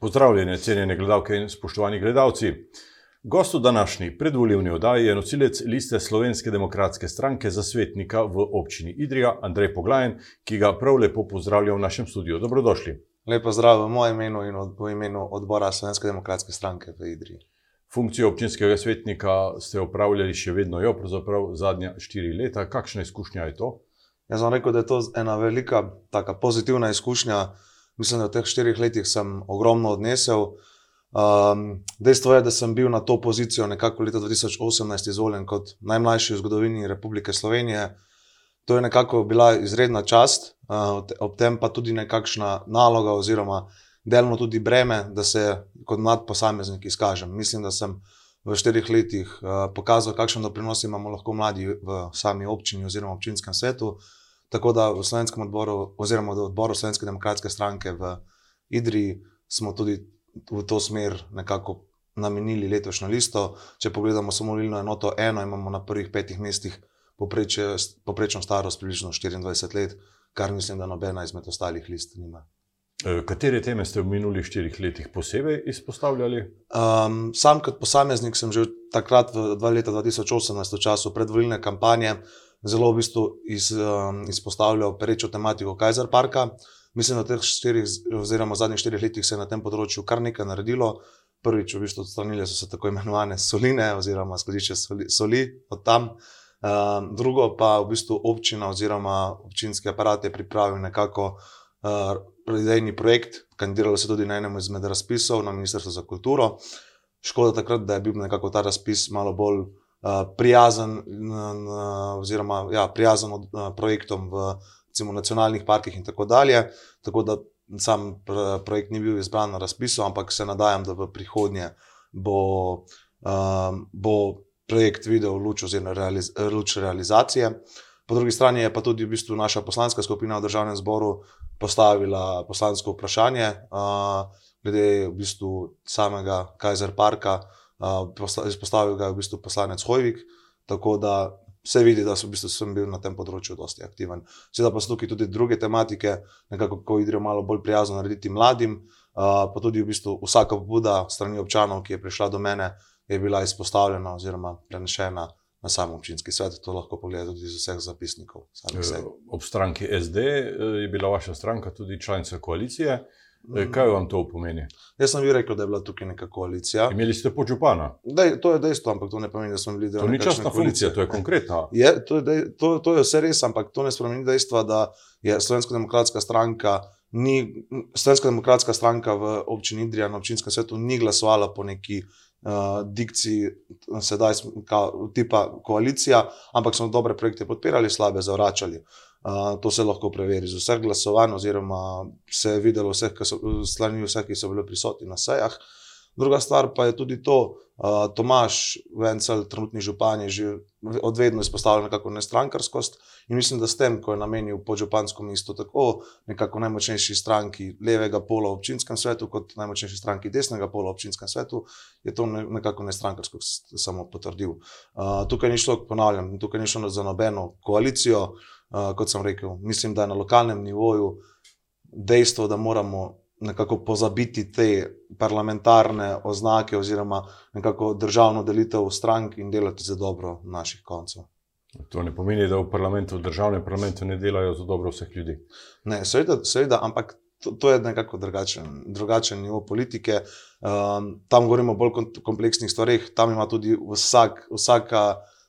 Pozdravljene, cenjene gledalke in spoštovani gledalci. Gost v današnji predvoljivni oddaji je nosilec liste Slovenske demokratske stranke za svetnika v občini Idrija, Andrej Poglajen, ki ga prav lepo pozdravlja v našem studiu. Dobrodošli. Lepo zdrav v mojem imenu in v imenu odbora Slovenske demokratske stranke v Idriji. Funkcijo občinskega svetnika ste upravljali še vedno, jo pravzaprav zadnja štiri leta. Kakšna izkušnja je to? Jaz vam rekel, da je to ena velika, taka pozitivna izkušnja. Mislim, da v teh štirih letih sem ogromno odnesel. Um, dejstvo je, da sem bil na to pozicijo nekako leta 2018 izvoljen kot najmlajši v zgodovini Republike Slovenije. To je nekako bila izredna čast, uh, ob tem pa tudi nekakšna naloga, oziroma delno tudi breme, da se kot mlad posameznik izkažem. Mislim, da sem v štirih letih uh, pokazal, kakšen doprinos imamo lahko mladi v sami občini oziroma občinskem svetu. Tako da v slovenskem odboru, oziroma v odboru Slovenske demokratske stranke v Idriji, smo tudi v to smer nekako namenili letošnjo listo. Če pogledamo samo volilno enoto eno, imamo na prvih petih mestih poprečno starost približno 24 let, kar mislim, da nobena izmed ostalih list nima. E, katere teme ste v minulih štirih letih posebej izpostavljali? Um, sam kot posameznik sem že takrat, v leta 2018, v času predvoljne kampanje, zelo v bistvu iz, um, izpostavljal perečo tematiko Kajzer Parka. Mislim, da v teh štirih, oziroma zadnjih štirih letih se je na tem področju kar nekaj naredilo. Prvič, v bistvu, odstranili so se tako imenovane soline, oziroma skladišče soli, soli od tam. Um, drugo pa v bistvu občina oziroma občinski aparat je pripravil nekako uh, idejni projekt, kandidiralo se tudi na enem izmed razpisov na Ministrstvu za kulturo. Škoda takrat, da je bil nekako ta razpis malo bolj prijazen, oziroma ja, prijazen od, projektom v recimo, nacionalnih parkih in tako dalje. Tako da sam projekt ni bil izbran na razpisu, ampak se nadajam, da v prihodnje bo, um, bo projekt videl luč, oziroma realiz, luč realizacije. Po drugi strani je pa tudi v bistvu naša poslanska skupina v državnem zboru postavila poslansko vprašanje uh, glede v bistvu samega Kajzer Parka. Uh, izpostavil ga je v bistvu poslanec Hojvik, tako da se vidi, da so v bistvu sem bil na tem področju dosti aktiven. Seveda pa so tukaj tudi druge tematike, nekako ko idrijo malo bolj prijazno narediti mladim, uh, pa tudi v bistvu vsaka pobuda strani občanov, ki je prišla do mene, je bila izpostavljena oziroma prenešena. Na samem občinskem svetu to lahko pogledate tudi iz vseh zapisnikov. Ob stranki SD je bila vaša stranka tudi članica koalicije. E, kaj vam to pomeni? Jaz sem vi rekel, da je bila tukaj neka koalicija. Imeli ste podžupana? Dej, to je dejstvo, ampak to ne pomeni, da smo bili del. To ni časna funkcija, to je konkretna. Je, to, je dej, to, to je vse res, ampak to ne spremeni dejstva, da je Slovenska demokratska stranka. Ni, Slovenska demokratska stranka v občini Indija na občinskem svetu ni glasovala po neki uh, dikciji, sedaj smo kot tipa koalicija, ampak smo dobre projekte podpirali, slabe zavračali. Uh, to se lahko preveri z vseh glasovanj, oziroma se je videlo vseh, ki so, strani vseh, ki so bili prisotni na sejah. Druga stvar pa je tudi to, da uh, Tomaš, Vencel, trenutni župan, je že odvedno izpostavljal nekako nestrankarskost in mislim, da s tem, ko je namenil podžupansko mesto tako nekako najmočnejši stranki levega pola v občinskem svetu, kot najmočnejši stranki desnega pola v občinskem svetu, je to nekako nestrankarskost samo potrdil. Uh, tukaj ni šlo, ponavljam, tukaj ni šlo za nobeno koalicijo. Uh, kot sem rekel, mislim, da je na lokalnem nivoju dejstvo, da moramo nekako pozabiti te parlamentarne oznake oziroma nekako državno delitev strank in delati za dobro naših koncev. To ne pomeni, da v parlamentu, v državnem parlamentu ne delajo za dobro vseh ljudi. Ne, seveda, seveda ampak to, to je nekako drugačen, drugačen nivo politike. Um, tam govorimo o bolj kompleksnih stvarih, tam ima tudi vsak, vsaka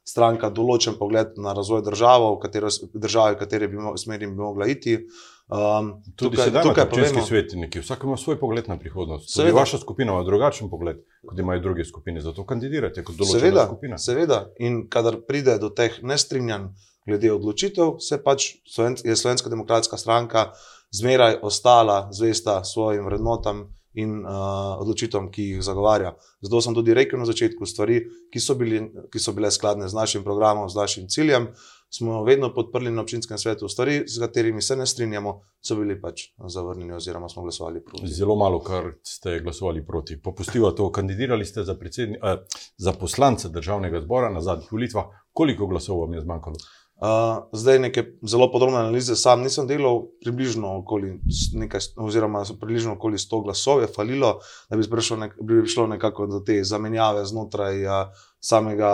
stranka določen pogled na razvoj države, v katero, države, v kateri bi, smeri bi mogla iti. Um, tudi tukaj, sedaj tukaj povemo, svetniki, vsak ima svoj pogled na prihodnost. Seveda, vaša skupina ima drugačen pogled, kot imajo druge skupine, zato kandidirate kot določena seveda, skupina. Seveda, in kadar pride do teh nestrinjanj glede odločitev, se pač je Slovenska demokratska stranka zmeraj ostala zvesta svojim vrednotam in uh, odločitvam, ki jih zagovarja. Zato sem tudi rekel na začetku stvari, ki so, bili, ki so bile skladne z našim programom, z našim ciljem. Smo vedno podprli na občinskem svetu stvari, z katerimi se ne strinjamo, so bili pač zavrnjeni, oziroma smo glasovali proti. Zelo malo, kar ste glasovali proti. Popustiva to, kandidirali ste za, eh, za poslance državnega zbora na zadnjih volitvah. Koliko glasov vam je zmanjkalo? Uh, zdaj, neke zelo podrobne analize, sam nisem delal, približno okoli, nekaj, oziroma približno okoli 100 glasov je falilo, da bi prišlo, nek, bi prišlo nekako do te zamenjave znotraj uh, samega,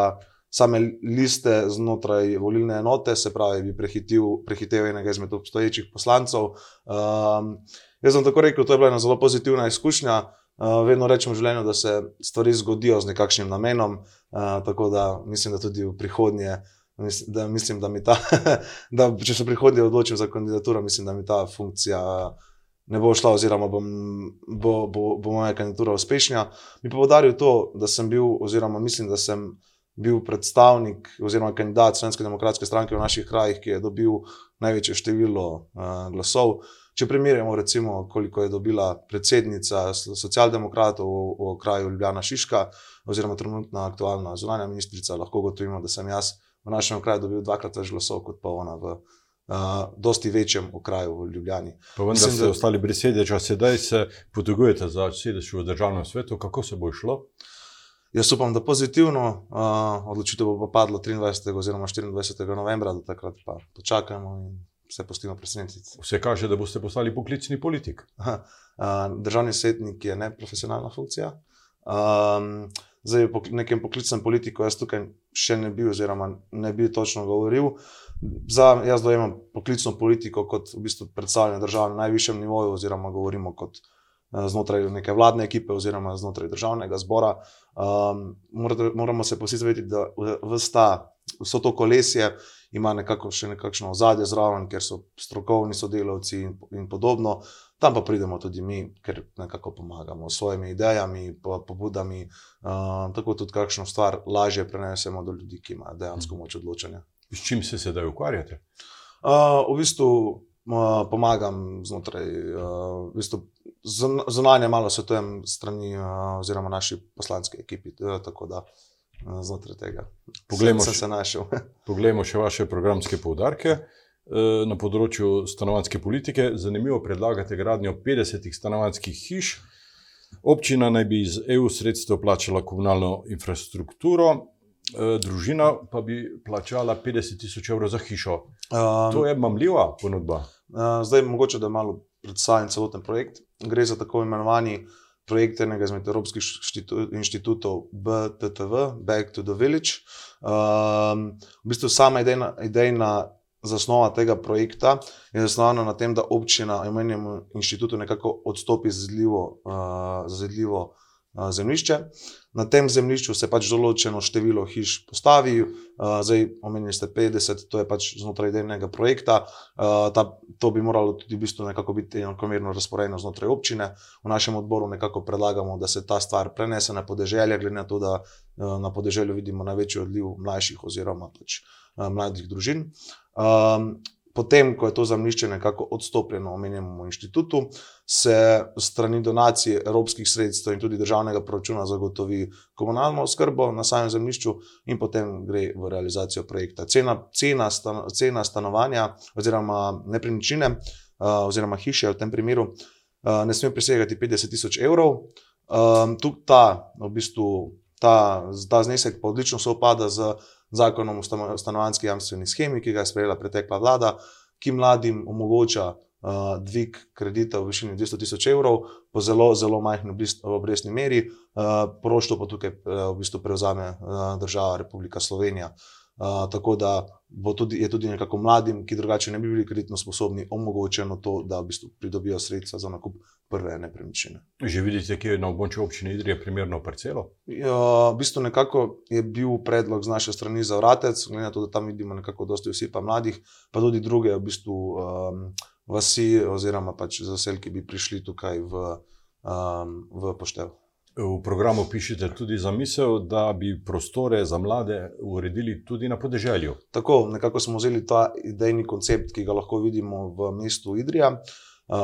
same liste, znotraj volilne enote, se pravi, bi prehitil, prehitel enega izmed obstoječih poslancev. Um, jaz sem tako rekel, to je bila ena zelo pozitivna izkušnja. Uh, vedno rečem v življenju, da se stvari zgodijo z nekakšnim namenom, uh, tako da mislim, da tudi v prihodnje uh, da mislim, da mi ta, da če se prihodnje odločim za kandidaturo, mislim, da mi ta funkcija ne bo šla, oziroma bom, bo, bo, bo moja kandidatura uspešna. Mi pa podaril to, da sem bil, oziroma mislim, da sem bil predstavnik oziroma kandidat Slovenske demokratske stranke v naših krajih, ki je dobil največje število uh, glasov. Če primerjamo, recimo, koliko je dobila predsednica socialdemokratov v, v kraju Ljubljana Šiška, oziroma trenutna aktualna zunanja ministrica, lahko gotovimo, da sem jaz v našem kraju dobil dvakrat več glasov kot pa ona v uh, dosti večjem okraju v Ljubljani. Pa vendar Mislim, ste da... ostali brez sedeža, sedaj se potegujete za sedež v državnem svetu, kako se bo šlo? Jaz upam, da pozitivno uh, odločitev bo padla 23. oziroma 24. novembra, da takrat pa počakajmo in se pustimo presenetiti. Vse kaže, da boste postali poklicni politik. Uh, državni svetnik je neprofesionalna funkcija. Um, zdaj po nekem poklicnem politiku, jaz tukaj še ne bi, oziroma ne bi točno govoril. Za, jaz dojemam poklicno politiko kot v bistvu predstavljanje države na najvišjem nivoju, oziroma govorimo kot uh, znotraj neke vladne ekipe, oziroma znotraj državnega zbora. Um, moramo se posvetiti, da vsta, vso to kolesje ima nekako še nekakšno ozadje zraven, ker so strokovni sodelavci in, in podobno. Tam pa pridemo tudi mi, ker nekako pomagamo s svojimi idejami, pobudami, uh, tako tudi kakšno stvar lažje prenesemo do ljudi, ki imajo dejansko mhm. moč odločanja. S čim se sedaj ukvarjate? Uh, v bistvu uh, pomagam znotraj, uh, v bistvu zunanje malo svetujem strani uh, oziroma naši poslanski ekipi. Uh, tako da uh, znotraj tega. Poglejmo, sem, sem se našel. poglejmo še vaše programske poudarke. Eh, na področju stanovanske politike. Zanimivo predlagate gradnjo 50 stanovanskih hiš. Občina naj bi iz EU sredstev plačala komunalno infrastrukturo, eh, družina pa bi plačala 50 tisoč evrov za hišo. Um, to je mamljiva ponudba. Uh, zdaj, mogoče da malo predstavim celoten projekt. Gre za tako imenovani projekt enega izmed evropskih inštitutov BTTV, Back to the Village. Um, v bistvu sama idejna, idejna zasnova tega projekta je zasnovana na tem, da občina imenujemo inštitutu nekako odstopi zazidljivo, uh, zazidljivo uh, zemljišče. Na tem zemljišču se pač določeno število hiš postavi, uh, zdaj omenili ste 50, to je pač znotraj delnega projekta. Uh, ta, to bi moralo tudi v bistvu nekako biti enakomerno razporejeno znotraj občine. V našem odboru nekako predlagamo, da se ta stvar prenese na podeželje, glede na to, da uh, na podeželju vidimo največji odliv mlajših oziroma pač, uh, mladih družin. Um, potem, ko je to zemljišče nekako odstopljeno omenjenemu inštitutu, se strani donacije evropskih sredstev in tudi državnega proračuna zagotovi komunalno oskrbo na samem zemljišču, in potem gre v realizacijo projekta. Cena, cena, stan, cena stanovanja oziroma nepremičnine uh, oziroma hiše v tem primeru uh, ne sme presegati 50 tisoč evrov. Um, tu ta, v bistvu, ta, ta znesek pa odlično sovpada z zakonom o stanovanski jamstveni schemi, ki ga je sprejela pretekla vlada, ki mladim omogoča uh, dvig kredita v višini 200 tisoč evrov po zelo, zelo majhni obrestni meri, uh, poroštvo pa tukaj uh, v bistvu prevzame uh, država Republika Slovenija. Uh, tako da tudi, je tudi nekako mladim, ki drugače ne bi bili kreditno sposobni, omogočeno to, da v bistvu pridobijo sredstva za nakup prve nepremičnine. Že vidite, kje je na območju občine Idrija primerno parcelo? Ja, v bistvu nekako je bil predlog z naše strani za vratec, glede na to, da tam vidimo nekako dosti vsi pa mladih, pa tudi druge v bistvu um, vasi oziroma pač zaselki bi prišli tukaj v, um, v poštev. V programu pišete tudi za misel, da bi prostore za mlade uredili tudi na podeželju. Tako, nekako smo vzeli ta idejni koncept, ki ga lahko vidimo v mestu Idrija,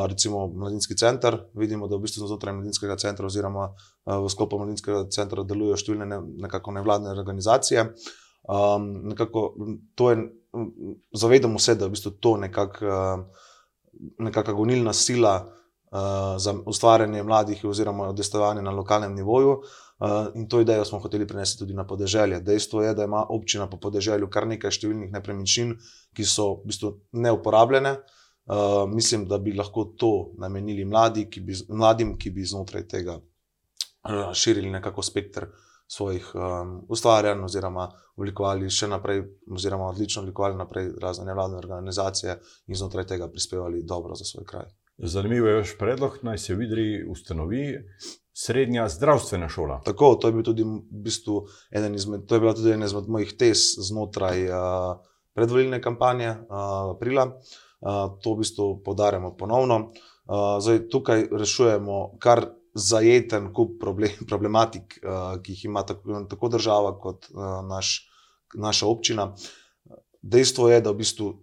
recimo Mladinski center. Vidimo, da v bistvu znotraj Mladinskega centra, oziroma v sklopu Mladinskega centra, delujejo številne ne, nevladne organizacije. Um, nekako to je, zavedamo se, da je v bistvu to nekakšna nekak gonilna sila za ustvarjanje mladih oziroma odestovanje na lokalnem nivoju. Uh, in to idejo smo hoteli prenesti tudi na podeželje. Dejstvo je, da ima občina po podeželju kar nekaj številnih nepremičnin, ki so v bistvu neuporabljene. Uh, mislim, da bi lahko to namenili mladi, ki bi, mladim, ki bi znotraj tega uh, širili nekako spektr svojih um, ustvarjanj, oziroma oblikovali še naprej, oziroma odlično oblikovali naprej razne nevladne organizacije in znotraj tega prispevali dobro za svoj kraj. Zanimivo je vaš predlog, naj se vidi, ustanovi srednja zdravstvena šola. Tako, to je, bil tudi, v bistvu izmed, to je bila tudi ena izmed mojih tez znotraj uh, predvoljne kampanje uh, aprila. Uh, to v bistvu podarjamo ponovno. Uh, zdaj, tukaj rešujemo kar zajeten kup problem, problematik, uh, ki jih ima tako, tako država kot uh, naš, naša občina. Dejstvo je, da v bistvu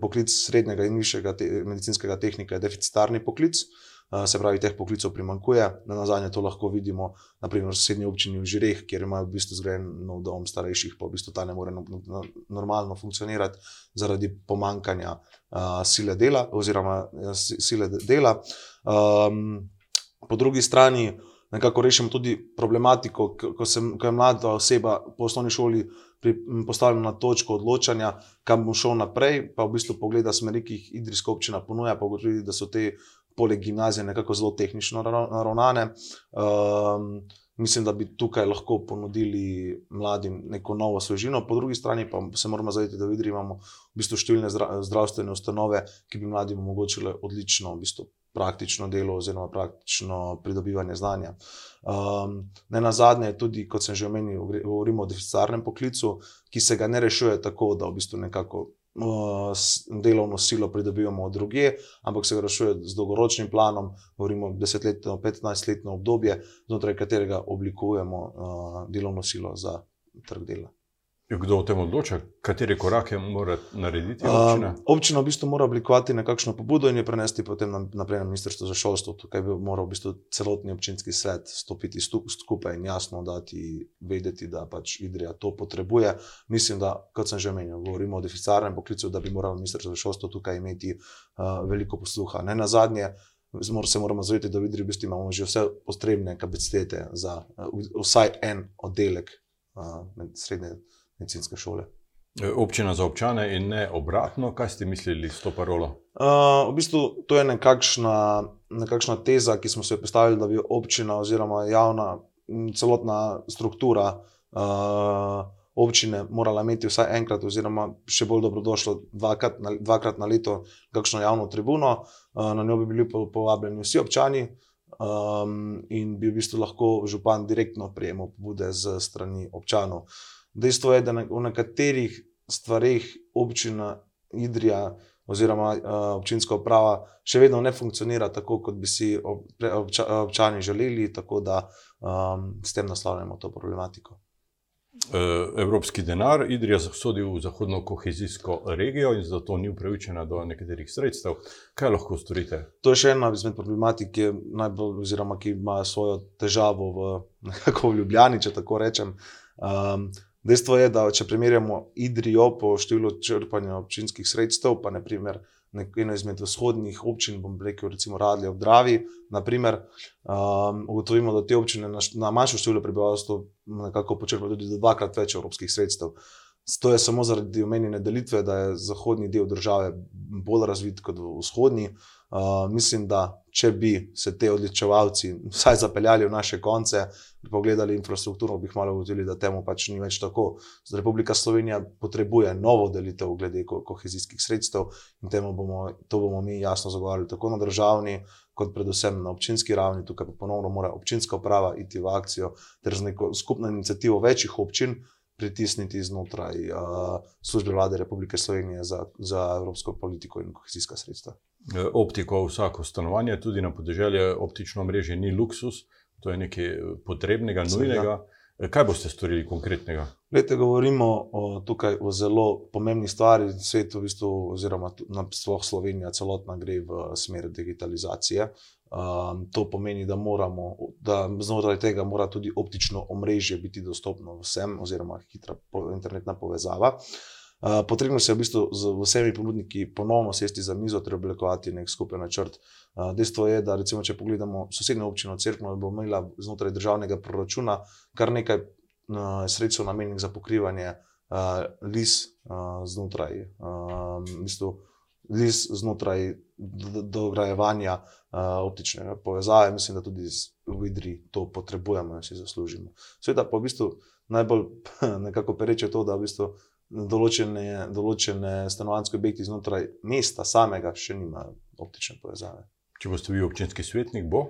poklic srednjega in višjega te, medicinskega tehnika je deficitarni poklic. Uh, se pravi, teh poklicov primankuje. Na nazadnje to lahko vidimo, naprimer v sosednji občini v Žireh, kjer imajo v bistvu zgrajen nov dom starejših, pa v bistvu ta ne more no, no, normalno funkcionirati zaradi pomankanja uh, sile dela oziroma sile dela. Um, po drugi strani nekako rešimo tudi problematiko, ko, sem, ko je mlada oseba po osnovni šoli postavljena na točko odločanja, kam bo šel naprej, pa v bistvu pogleda smeri, ki jih Idrijska občina ponuja, pa ugotovi, da so te poleg gimnazije, nekako zelo tehnično naravnane. Um, mislim, da bi tukaj lahko ponudili mladim neko novo svežino, po drugi strani pa se moramo zavedati, da vidimo, imamo v bistvu številne zdravstvene ustanove, ki bi mladim omogočile odlično, v bistvu praktično delo oziroma praktično pridobivanje znanja. Um, ne na zadnje, tudi kot sem že omenil, govorimo o deficitarnem poklicu, ki se ga ne rešuje tako, da v bistvu nekako delovno silo pridobivamo od druge, ampak se rešuje z dolgoročnim planom, govorimo o desetletno, petnajstletno obdobje, znotraj katerega oblikujemo delovno silo za trg dela. Kdo o tem odloča, katere korake mora narediti občina? Uh, občina v bistvu mora oblikovati nekakšno pobudo in jo prenesti potem naprej na Ministrstvo za šolstvo. Tukaj bi moral v bistvu celotni občinski svet stopiti skupaj in jasno dati vedeti, da pač Idrija to potrebuje. Mislim, da, kot sem že omenil, govorimo o deficitarnem poklicu, da bi moralo Ministrstvo za šolstvo tukaj imeti uh, veliko posluha. Ne na zadnje. Se moramo zavedati, da v Idriji v bistvu imamo že vse potrebne kapacitete za uh, vsaj en oddelek uh, srednje medicinske šole. E, občina za občane in ne obratno, kaj ste mislili s to parolo? Uh, v bistvu to je nekakšna, nekakšna teza, ki smo se jo postavili, da bi občina oziroma javna celotna struktura uh, občine morala imeti vsaj enkrat, oziroma še bolj dobrodošlo dvakrat na, dvakrat na leto, kakšno javno tribuno. Uh, na njo bi bili povabljeni vsi občani. Um, in bi v bistvu lahko župan direktno prejemal pobude z strani občanov. Uh, Dejstvo je, da v nekaterih stvarih občina Idrija oziroma uh, občinska uprava še vedno ne funkcionira tako, kot bi si obča, občani želeli, tako da um, s tem naslavljamo to problematiko. E, evropski denar, Idrija sodi v zahodno kohezijsko regijo in zato ni upravičena do nekaterih sredstev. Kaj lahko storite? To je še ena izmed problematik, ki, najbolj, oziroma, ki ima svojo težavo v, v Ljubljani, če tako rečem. Um, Dejstvo je, da če primerjamo Idrijo po številu črpanja občinskih sredstev, pa naprimer eno izmed vzhodnih občin, bom rekel, recimo Radlje v Dravi, naprimer, um, ugotovimo, da te občine na, na manjšo število prebivalstva nekako počrpajo tudi dvakrat več evropskih sredstev. To je samo zaradi omenjene delitve, da je zahodni del države bolj razvit kot vzhodni. Uh, mislim, da če bi se te odličevalci vsaj zapeljali v naše konce, pogledali infrastrukturo, bi malo ugotovili, da temu pač ni več tako. Zdaj, Republika Slovenija potrebuje novo delitev glede ko kohezijskih sredstev in bomo, to bomo mi jasno zagovarjali tako na državni, kot predvsem na občinski ravni. Tukaj pa ponovno mora občinska uprava iti v akcijo ter z neko skupno inicijativo večjih občin pritisniti znotraj uh, službe vlade Republike Slovenije za, za evropsko politiko in kohezijska sredstva. E, optiko vsako stanovanje, tudi na podeželju, optično mreže ni luksus, to je nekaj potrebnega, nujnega. Kaj boste storili konkretnega? Lete, govorimo o, tukaj o zelo pomembni stvari, svetu, v bistvu, oziroma na splošno Slovenija, celotna gre v smer digitalizacije. Um, to pomeni, da, moramo, da znotraj tega mora tudi optično omrežje biti dostopno vsem, oziroma hitra po, internetna povezava. Uh, potrebno se je v bistvu z vsemi ponudniki ponovno sesti za mizo ter oblikovati nek skupen načrt. Uh, dejstvo je, da recimo, če pogledamo sosednjo občino Cerkno, bo imela znotraj državnega proračuna kar nekaj uh, sredstev namenjenih za pokrivanje uh, lis uh, znotraj. Uh, Lis znotraj dograjevanja uh, optične povezave, mislim, da tudi v Idri to potrebujemo in si zaslužimo. Sveda pa v bistvu najbolj nekako pereče to, da v bistvu določene, določene stanovanske objekti znotraj mesta samega še nimajo optične povezave. Če boste vi občinski svetnik, bo?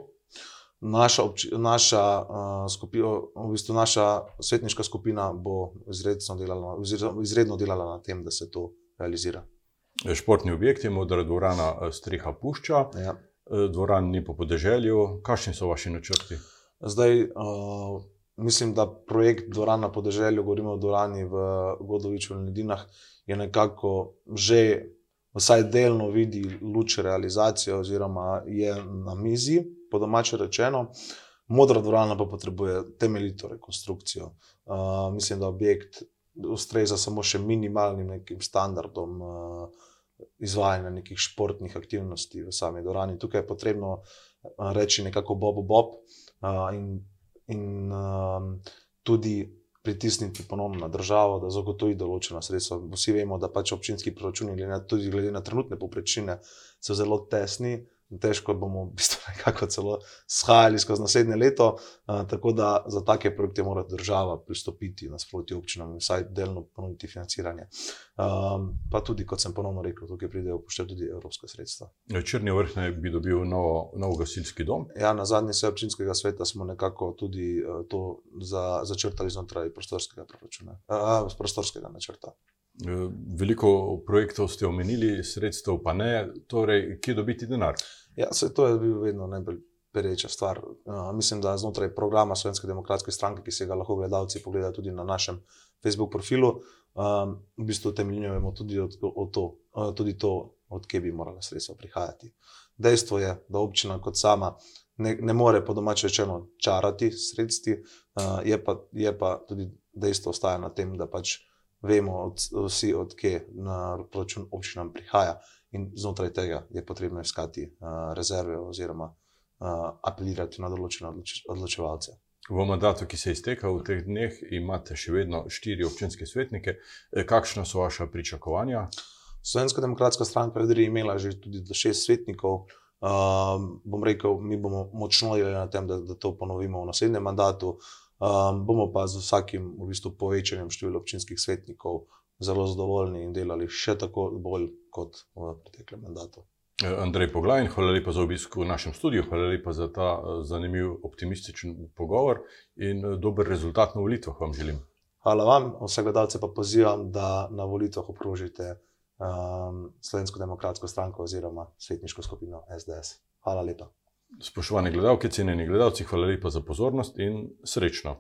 Naša, obči, naša, uh, skupino, v bistvu naša svetniška skupina bo izredno delala, izredno delala na tem, da se to realizira. Športni objekti, modra dvorana, streha pušča, ja. dvoran ni po podeželju. Kakšni so vaši načrti? Zdaj, uh, mislim, da projekt Dvorana na podeželju, govorimo o dvorani v Godoviču in Ledinah, je nekako že vsaj delno vidi luč realizacije, oziroma je na mizi, po domače rečeno. Modra dvorana pa potrebuje temeljito rekonstrukcijo. Uh, mislim, da objekt ustreza samo še minimalnim nekim standardom. Uh, Izvajanje nekih športnih aktivnosti v sami dvorani. Tukaj je potrebno reči nekako Bob Bob in in um, tudi pritisniti ponovno na državo, da zagotovi določena sredstva. Vsi vemo, da pač občinski proračuni, tudi glede na trenutne poprečine, so zelo tesni težko bomo v bistvu nekako celo shajali skozi naslednje leto. Uh, tako da za take projekte mora država pristopiti nasproti občinam in vsaj delno ponuditi financiranje. Um, pa tudi, kot sem ponovno rekel, tukaj pridejo upoštevati tudi evropske sredstva. Ja, Črni vrh naj bi dobil novo, nov gasilski dom. Ja, na zadnji seji občinskega sveta smo nekako tudi uh, to za, začrtali znotraj prostorskega proračuna, uh, prostorskega načrta. Veliko projektov ste omenili, sredstev pa ne, torej, kje dobiti denar? Ja, se, to je bil vedno najbolj pereča stvar. Uh, mislim, da znotraj programa Slovenske demokratske stranke, ki se ga lahko gledalci pogledajo tudi na našem Facebook profilu, um, v bistvu temeljujemo tudi, od, od to, uh, tudi to, odkje bi morala sredstva prihajati. Dejstvo je, da občina kot sama ne, ne more po domače rečeno čarati sredstvi, uh, je, pa, je pa tudi dejstvo ostaja na tem, da pač vemo od, vsi, odkje na proračun občinam prihaja in znotraj tega je potrebno iskati uh, rezerve oziroma uh, apelirati na določene odloč odločevalce. V mandatu, ki se izteka v teh dneh, imate še vedno štiri občinske svetnike. E, kakšna so vaša pričakovanja? Slovenska demokratska stranka je imela že tudi do šest svetnikov. Um, bom rekel, mi bomo močno delali na tem, da, da to ponovimo v naslednjem mandatu. Um, bomo pa z vsakim v bistvu, povečanjem števila občinskih svetnikov zelo zadovoljni in delali še tako bolj kot v preteklem mandatu. E, Andrej Poglajn, hvala lepa za obisk v našem studiu, hvala lepa za ta e, zanimiv, optimističen pogovor in e, dober rezultat na volitvah vam želim. Hvala vam, vse gledalce pa pozivam, da na volitvah obkrožite um, Slovensko demokratsko stranko oziroma svetniško skupino SDS. Hvala lepa. Spoštovane gledalke, cenjeni gledalci, hvala lepa za pozornost in srečno.